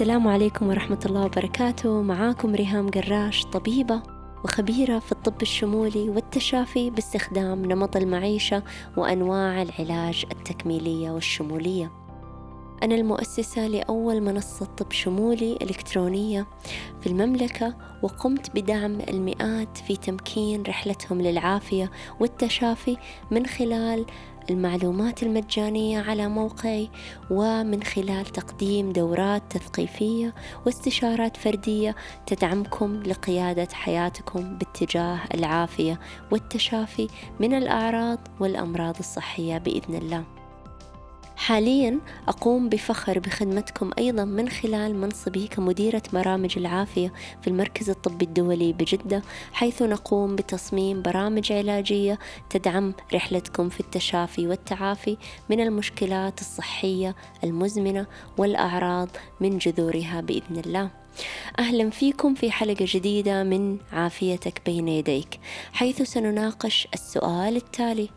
السلام عليكم ورحمة الله وبركاته. معاكم ريهام قراش طبيبة وخبيرة في الطب الشمولي والتشافي باستخدام نمط المعيشة وأنواع العلاج التكميلية والشمولية. أنا المؤسسة لأول منصة طب شمولي إلكترونية في المملكة وقمت بدعم المئات في تمكين رحلتهم للعافية والتشافي من خلال المعلومات المجانية على موقعي ومن خلال تقديم دورات تثقيفية واستشارات فردية تدعمكم لقيادة حياتكم باتجاه العافية والتشافي من الأعراض والأمراض الصحية بإذن الله. حاليا أقوم بفخر بخدمتكم أيضا من خلال منصبي كمديرة برامج العافية في المركز الطبي الدولي بجدة حيث نقوم بتصميم برامج علاجية تدعم رحلتكم في التشافي والتعافي من المشكلات الصحية المزمنة والأعراض من جذورها بإذن الله. أهلا فيكم في حلقة جديدة من عافيتك بين يديك حيث سنناقش السؤال التالي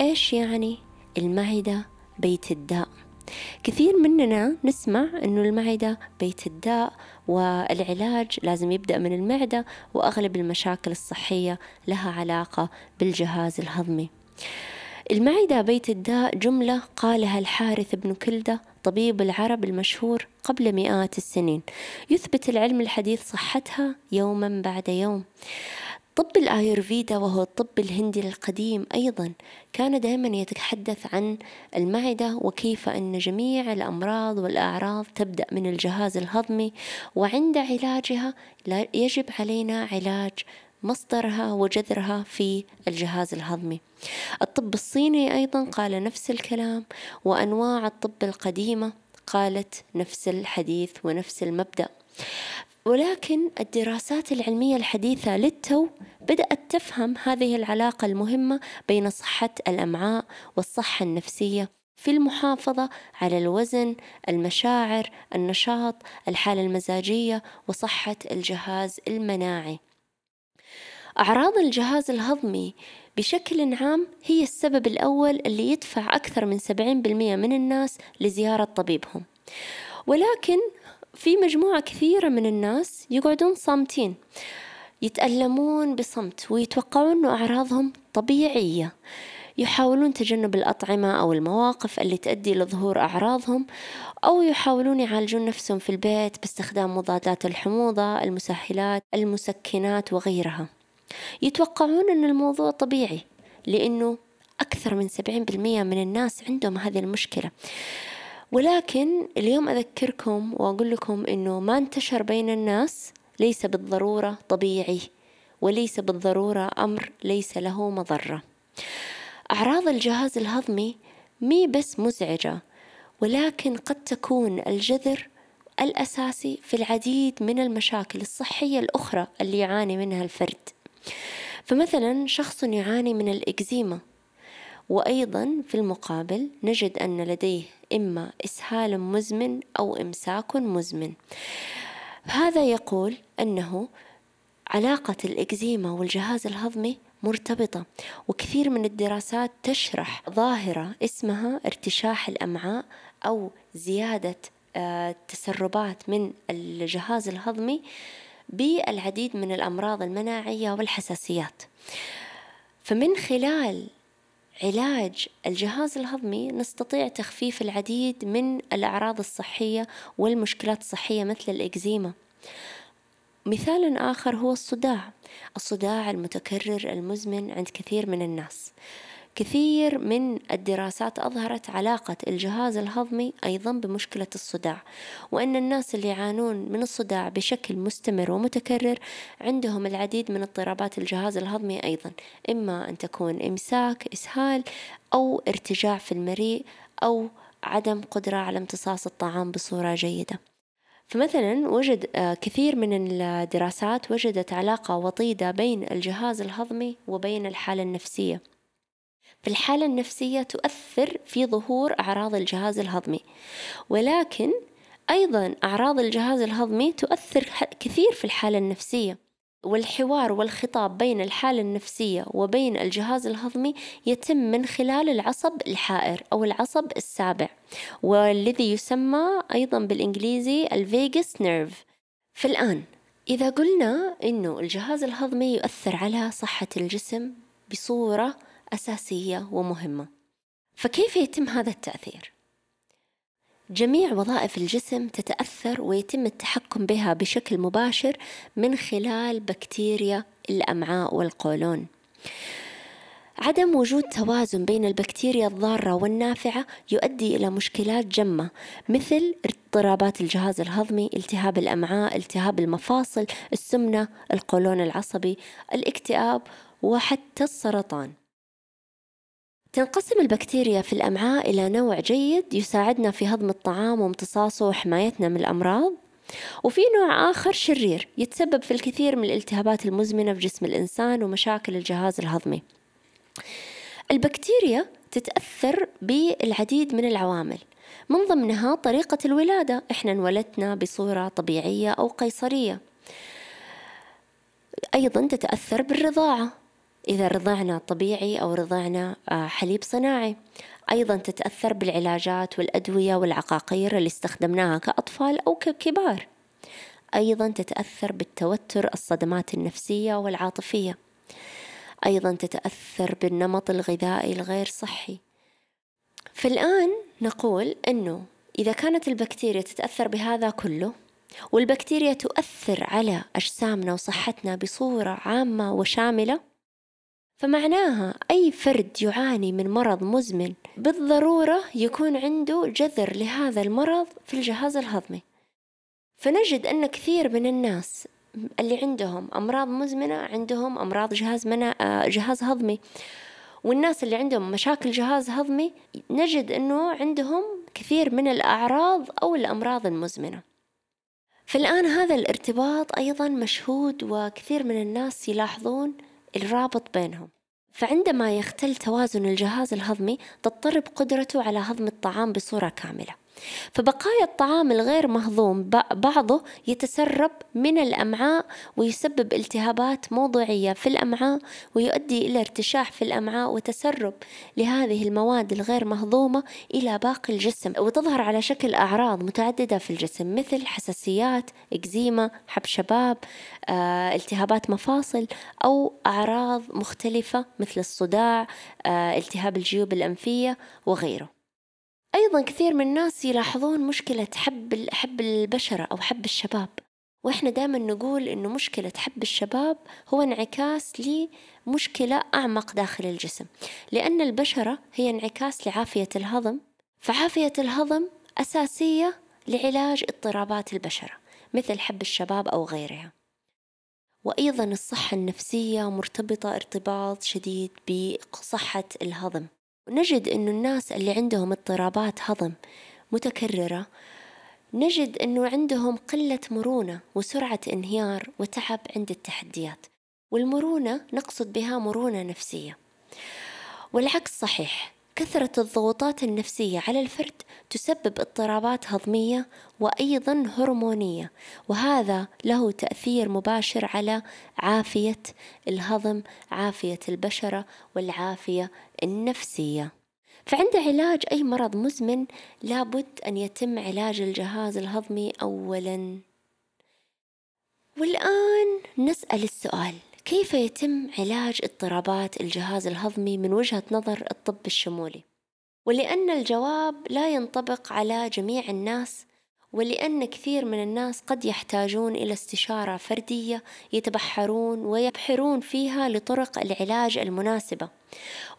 إيش يعني المعدة بيت الداء. كثير مننا نسمع أنه المعدة بيت الداء والعلاج لازم يبدأ من المعدة وأغلب المشاكل الصحية لها علاقة بالجهاز الهضمي. المعدة بيت الداء جملة قالها الحارث بن كلدة طبيب العرب المشهور قبل مئات السنين. يثبت العلم الحديث صحتها يوما بعد يوم. طب الآيورفيدا وهو الطب الهندي القديم أيضا كان دائما يتحدث عن المعدة وكيف أن جميع الأمراض والأعراض تبدأ من الجهاز الهضمي وعند علاجها يجب علينا علاج مصدرها وجذرها في الجهاز الهضمي. الطب الصيني أيضا قال نفس الكلام وأنواع الطب القديمة قالت نفس الحديث ونفس المبدأ. ولكن الدراسات العلمية الحديثة للتو بدأت تفهم هذه العلاقة المهمة بين صحة الأمعاء والصحة النفسية في المحافظة على الوزن، المشاعر، النشاط، الحالة المزاجية وصحة الجهاز المناعي. أعراض الجهاز الهضمي بشكل عام هي السبب الأول اللي يدفع أكثر من 70% من الناس لزيارة طبيبهم. ولكن في مجموعة كثيرة من الناس يقعدون صامتين يتألمون بصمت ويتوقعون أنه أعراضهم طبيعية. يحاولون تجنب الأطعمة أو المواقف اللي تؤدي لظهور أعراضهم أو يحاولون يعالجون نفسهم في البيت باستخدام مضادات الحموضة المسهلات المسكنات وغيرها. يتوقعون أن الموضوع طبيعي لأنه أكثر من 70% من الناس عندهم هذه المشكلة. ولكن اليوم أذكركم وأقول لكم إنه ما انتشر بين الناس ليس بالضرورة طبيعي وليس بالضرورة أمر ليس له مضرة. أعراض الجهاز الهضمي مي بس مزعجة ولكن قد تكون الجذر الأساسي في العديد من المشاكل الصحية الأخرى اللي يعاني منها الفرد. فمثلا شخص يعاني من الإكزيما وأيضا في المقابل نجد أن لديه إما إسهال مزمن أو إمساك مزمن. هذا يقول أنه علاقة الإكزيما والجهاز الهضمي مرتبطة وكثير من الدراسات تشرح ظاهرة اسمها ارتشاح الأمعاء أو زيادة آه، تسربات من الجهاز الهضمي بالعديد من الأمراض المناعية والحساسيات. فمن خلال علاج الجهاز الهضمي نستطيع تخفيف العديد من الأعراض الصحية والمشكلات الصحية مثل الإكزيما. مثال آخر هو الصداع. الصداع المتكرر المزمن عند كثير من الناس. كثير من الدراسات أظهرت علاقة الجهاز الهضمي أيضا بمشكلة الصداع وأن الناس اللي يعانون من الصداع بشكل مستمر ومتكرر عندهم العديد من اضطرابات الجهاز الهضمي أيضا إما أن تكون إمساك إسهال أو ارتجاع في المريء أو عدم قدرة على امتصاص الطعام بصورة جيدة. فمثلا وجد آه، كثير من الدراسات وجدت علاقة وطيدة بين الجهاز الهضمي وبين الحالة النفسية. في الحالة النفسية تؤثر في ظهور أعراض الجهاز الهضمي. ولكن أيضا أعراض الجهاز الهضمي تؤثر كثير في الحالة النفسية. والحوار والخطاب بين الحالة النفسية وبين الجهاز الهضمي يتم من خلال العصب الحائر أو العصب السابع والذي يسمى أيضا بالإنجليزي ال vagus nerve. فالآن إذا قلنا إنه الجهاز الهضمي يؤثر على صحة الجسم بصورة أساسية ومهمة فكيف يتم هذا التأثير؟ جميع وظائف الجسم تتأثر ويتم التحكم بها بشكل مباشر من خلال بكتيريا الأمعاء والقولون. عدم وجود توازن بين البكتيريا الضارة والنافعة يؤدي إلى مشكلات جمة مثل اضطرابات الجهاز الهضمي، التهاب الأمعاء، التهاب المفاصل، السمنة، القولون العصبي، الاكتئاب وحتى السرطان. تنقسم البكتيريا في الأمعاء إلى نوع جيد يساعدنا في هضم الطعام وامتصاصه وحمايتنا من الأمراض. وفي نوع آخر شرير يتسبب في الكثير من الالتهابات المزمنة في جسم الإنسان ومشاكل الجهاز الهضمي. البكتيريا تتأثر بالعديد من العوامل. من ضمنها طريقة الولادة. إحنا انولدنا بصورة طبيعية أو قيصرية. أيضا تتأثر بالرضاعة. إذا رضعنا طبيعي أو رضعنا آه، حليب صناعي. أيضا تتأثر بالعلاجات والأدوية والعقاقير اللي استخدمناها كأطفال أو ككبار. أيضا تتأثر بالتوتر الصدمات النفسية والعاطفية. أيضا تتأثر بالنمط الغذائي الغير صحي. فالآن نقول أنه إذا كانت البكتيريا تتأثر بهذا كله والبكتيريا تؤثر على أجسامنا وصحتنا بصورة عامة وشاملة فمعناها أي فرد يعاني من مرض مزمن بالضرورة يكون عنده جذر لهذا المرض في الجهاز الهضمي. فنجد أن كثير من الناس اللي عندهم أمراض مزمنة عندهم أمراض جهاز منا... جهاز هضمي. والناس اللي عندهم مشاكل جهاز هضمي نجد أنه عندهم كثير من الأعراض أو الأمراض المزمنة. فالآن هذا الارتباط أيضا مشهود وكثير من الناس يلاحظون الرابط بينهم. فعندما يختل توازن الجهاز الهضمي تضطرب قدرته على هضم الطعام بصورة كاملة. فبقايا الطعام الغير مهضوم بعضه يتسرب من الأمعاء ويسبب التهابات موضعية في الأمعاء ويؤدي إلى ارتشاح في الأمعاء وتسرب لهذه المواد الغير مهضومة إلى باقي الجسم وتظهر على شكل أعراض متعددة في الجسم مثل حساسيات، إكزيما، حب شباب، آه، التهابات مفاصل أو أعراض مختلفة مثل الصداع، آه، التهاب الجيوب الأنفية وغيره. أيضا كثير من الناس يلاحظون مشكلة حب حب البشرة أو حب الشباب. وإحنا دائما نقول إنه مشكلة حب الشباب هو انعكاس لمشكلة أعمق داخل الجسم. لأن البشرة هي انعكاس لعافية الهضم فعافية الهضم أساسية لعلاج اضطرابات البشرة مثل حب الشباب أو غيرها. وأيضا الصحة النفسية مرتبطة ارتباط شديد بصحة الهضم. نجد أنه الناس اللي عندهم اضطرابات هضم متكررة. نجد أنه عندهم قلة مرونة وسرعة انهيار وتعب عند التحديات. والمرونة نقصد بها مرونة نفسية. والعكس صحيح. كثرة الضغوطات النفسية على الفرد تسبب اضطرابات هضمية وأيضا هرمونية وهذا له تأثير مباشر على عافية الهضم عافية البشرة والعافية النفسية. فعند علاج أي مرض مزمن لابد أن يتم علاج الجهاز الهضمي أولا. والآن نسأل السؤال. كيف يتم علاج اضطرابات الجهاز الهضمي من وجهة نظر الطب الشمولي؟ ولأن الجواب لا ينطبق على جميع الناس ولأن كثير من الناس قد يحتاجون إلى استشارة فردية يتبحرون ويبحرون فيها لطرق العلاج المناسبة.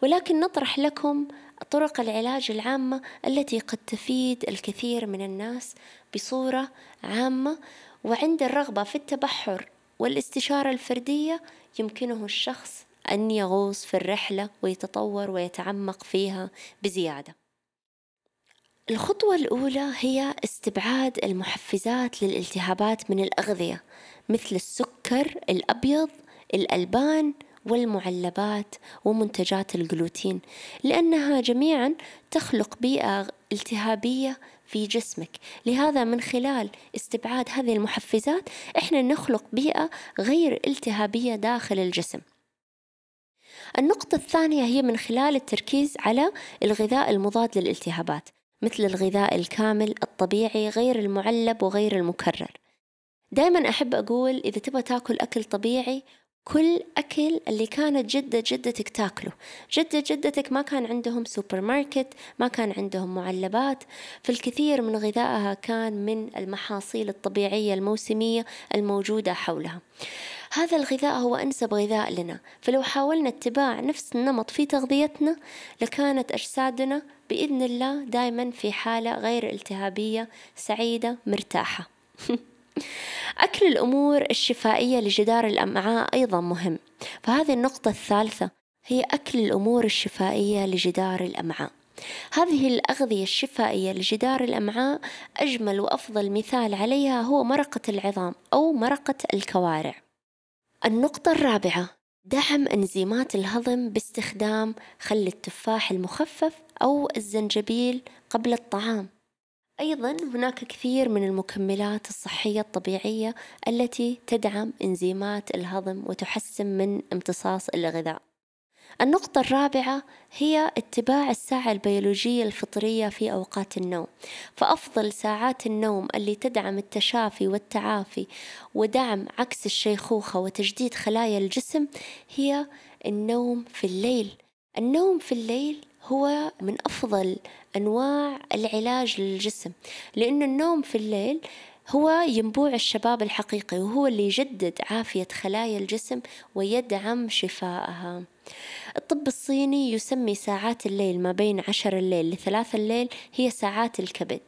ولكن نطرح لكم طرق العلاج العامة التي قد تفيد الكثير من الناس بصورة عامة وعند الرغبة في التبحر والاستشارة الفردية يمكنه الشخص أن يغوص في الرحلة ويتطور ويتعمق فيها بزيادة. الخطوة الأولى هي استبعاد المحفزات للالتهابات من الأغذية مثل السكر الأبيض، الألبان، والمعلبات ومنتجات الجلوتين لأنها جميعا تخلق بيئة التهابية في جسمك. لهذا من خلال استبعاد هذه المحفزات إحنا نخلق بيئة غير التهابية داخل الجسم. النقطة الثانية هي من خلال التركيز على الغذاء المضاد للالتهابات مثل الغذاء الكامل الطبيعي غير المعلب وغير المكرر. دائما أحب أقول إذا تبغى تاكل أكل طبيعي كل أكل اللي كانت جدة جدتك تاكله. جدة جدتك ما كان عندهم سوبر ماركت ما كان عندهم معلبات. فالكثير من غذائها كان من المحاصيل الطبيعية الموسمية الموجودة حولها. هذا الغذاء هو أنسب غذاء لنا. فلو حاولنا اتباع نفس النمط في تغذيتنا لكانت أجسادنا بإذن الله دائما في حالة غير التهابية سعيدة مرتاحة. أكل الأمور الشفائية لجدار الأمعاء أيضا مهم. فهذه النقطة الثالثة هي أكل الأمور الشفائية لجدار الأمعاء. هذه الأغذية الشفائية لجدار الأمعاء أجمل وأفضل مثال عليها هو مرقة العظام أو مرقة الكوارع. النقطة الرابعة دعم أنزيمات الهضم باستخدام خل التفاح المخفف أو الزنجبيل قبل الطعام. أيضا هناك كثير من المكملات الصحية الطبيعية التي تدعم إنزيمات الهضم وتحسن من امتصاص الغذاء. النقطة الرابعة هي اتباع الساعة البيولوجية الفطرية في أوقات النوم. فأفضل ساعات النوم اللي تدعم التشافي والتعافي ودعم عكس الشيخوخة وتجديد خلايا الجسم هي النوم في الليل. النوم في الليل هو من أفضل أنواع العلاج للجسم لأن النوم في الليل هو ينبوع الشباب الحقيقي وهو اللي يجدد عافية خلايا الجسم ويدعم شفائها. الطب الصيني يسمي ساعات الليل ما بين عشر الليل لثلاث الليل هي ساعات الكبد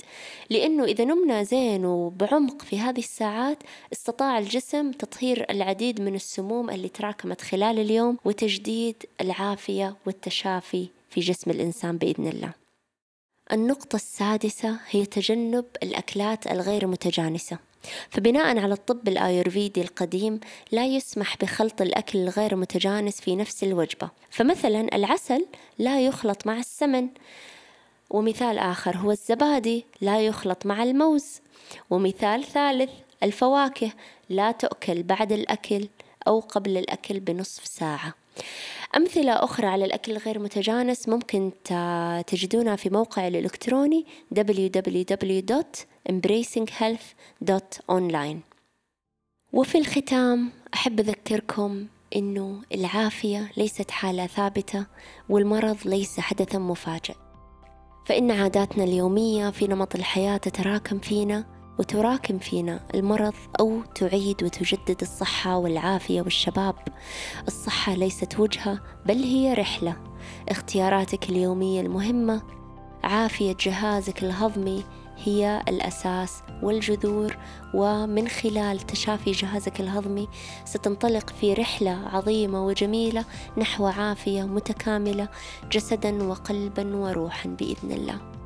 لأنه إذا نمنا زين وبعمق في هذه الساعات استطاع الجسم تطهير العديد من السموم اللي تراكمت خلال اليوم وتجديد العافية والتشافي في جسم الإنسان بإذن الله. النقطة السادسة هي تجنب الأكلات الغير متجانسة. فبناء على الطب الآيورفيدي القديم لا يسمح بخلط الأكل الغير متجانس في نفس الوجبة. فمثلا العسل لا يخلط مع السمن. ومثال آخر هو الزبادي لا يخلط مع الموز. ومثال ثالث الفواكه لا تؤكل بعد الأكل أو قبل الأكل بنصف ساعة. أمثلة أخرى على الأكل الغير متجانس ممكن تجدونها في موقع الإلكتروني www.embracinghealth.online وفي الختام أحب أذكركم إنه العافية ليست حالة ثابتة والمرض ليس حدثا مفاجئ. فإن عاداتنا اليومية في نمط الحياة تتراكم فينا وتراكم فينا المرض أو تعيد وتجدد الصحة والعافية والشباب. الصحة ليست وجهة بل هي رحلة. اختياراتك اليومية المهمة عافية جهازك الهضمي هي الأساس والجذور. ومن خلال تشافي جهازك الهضمي ستنطلق في رحلة عظيمة وجميلة نحو عافية متكاملة جسدا وقلبا وروحا بإذن الله.